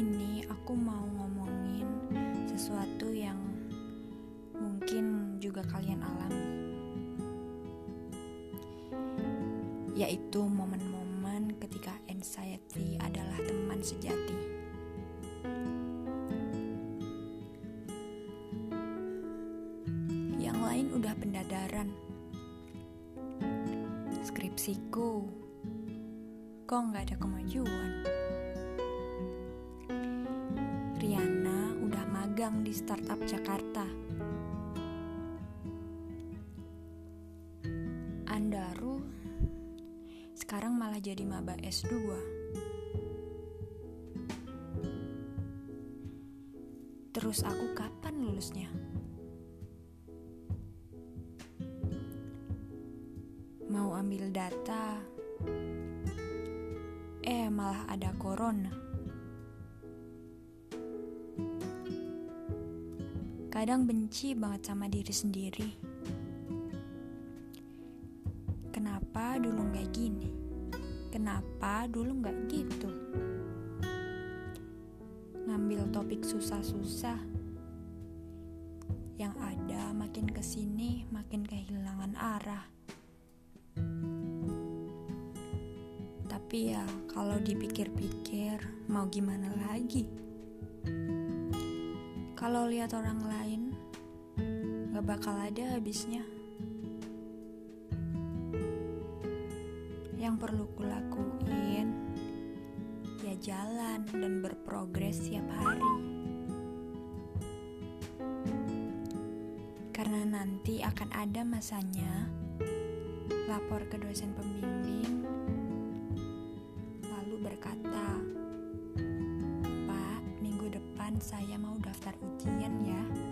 ini aku mau ngomongin sesuatu yang mungkin juga kalian alami, yaitu momen-momen ketika anxiety adalah teman sejati. Yang lain udah pendadaran, skripsiku, kok nggak ada kemajuan. Magang di startup Jakarta. Andaru sekarang malah jadi maba S2. Terus aku kapan lulusnya? Mau ambil data, eh malah ada corona. Kadang benci banget sama diri sendiri. Kenapa dulu nggak gini? Kenapa dulu nggak gitu? Ngambil topik susah-susah. Yang ada makin ke sini makin kehilangan arah. Tapi ya kalau dipikir-pikir mau gimana lagi? Kalau lihat orang lain gak bakal ada habisnya. Yang perlu kulakuin ya jalan dan berprogres setiap hari. Karena nanti akan ada masanya lapor ke dosen pembimbing lalu berkata, "Pak, minggu depan saya mau daftar ujian ya.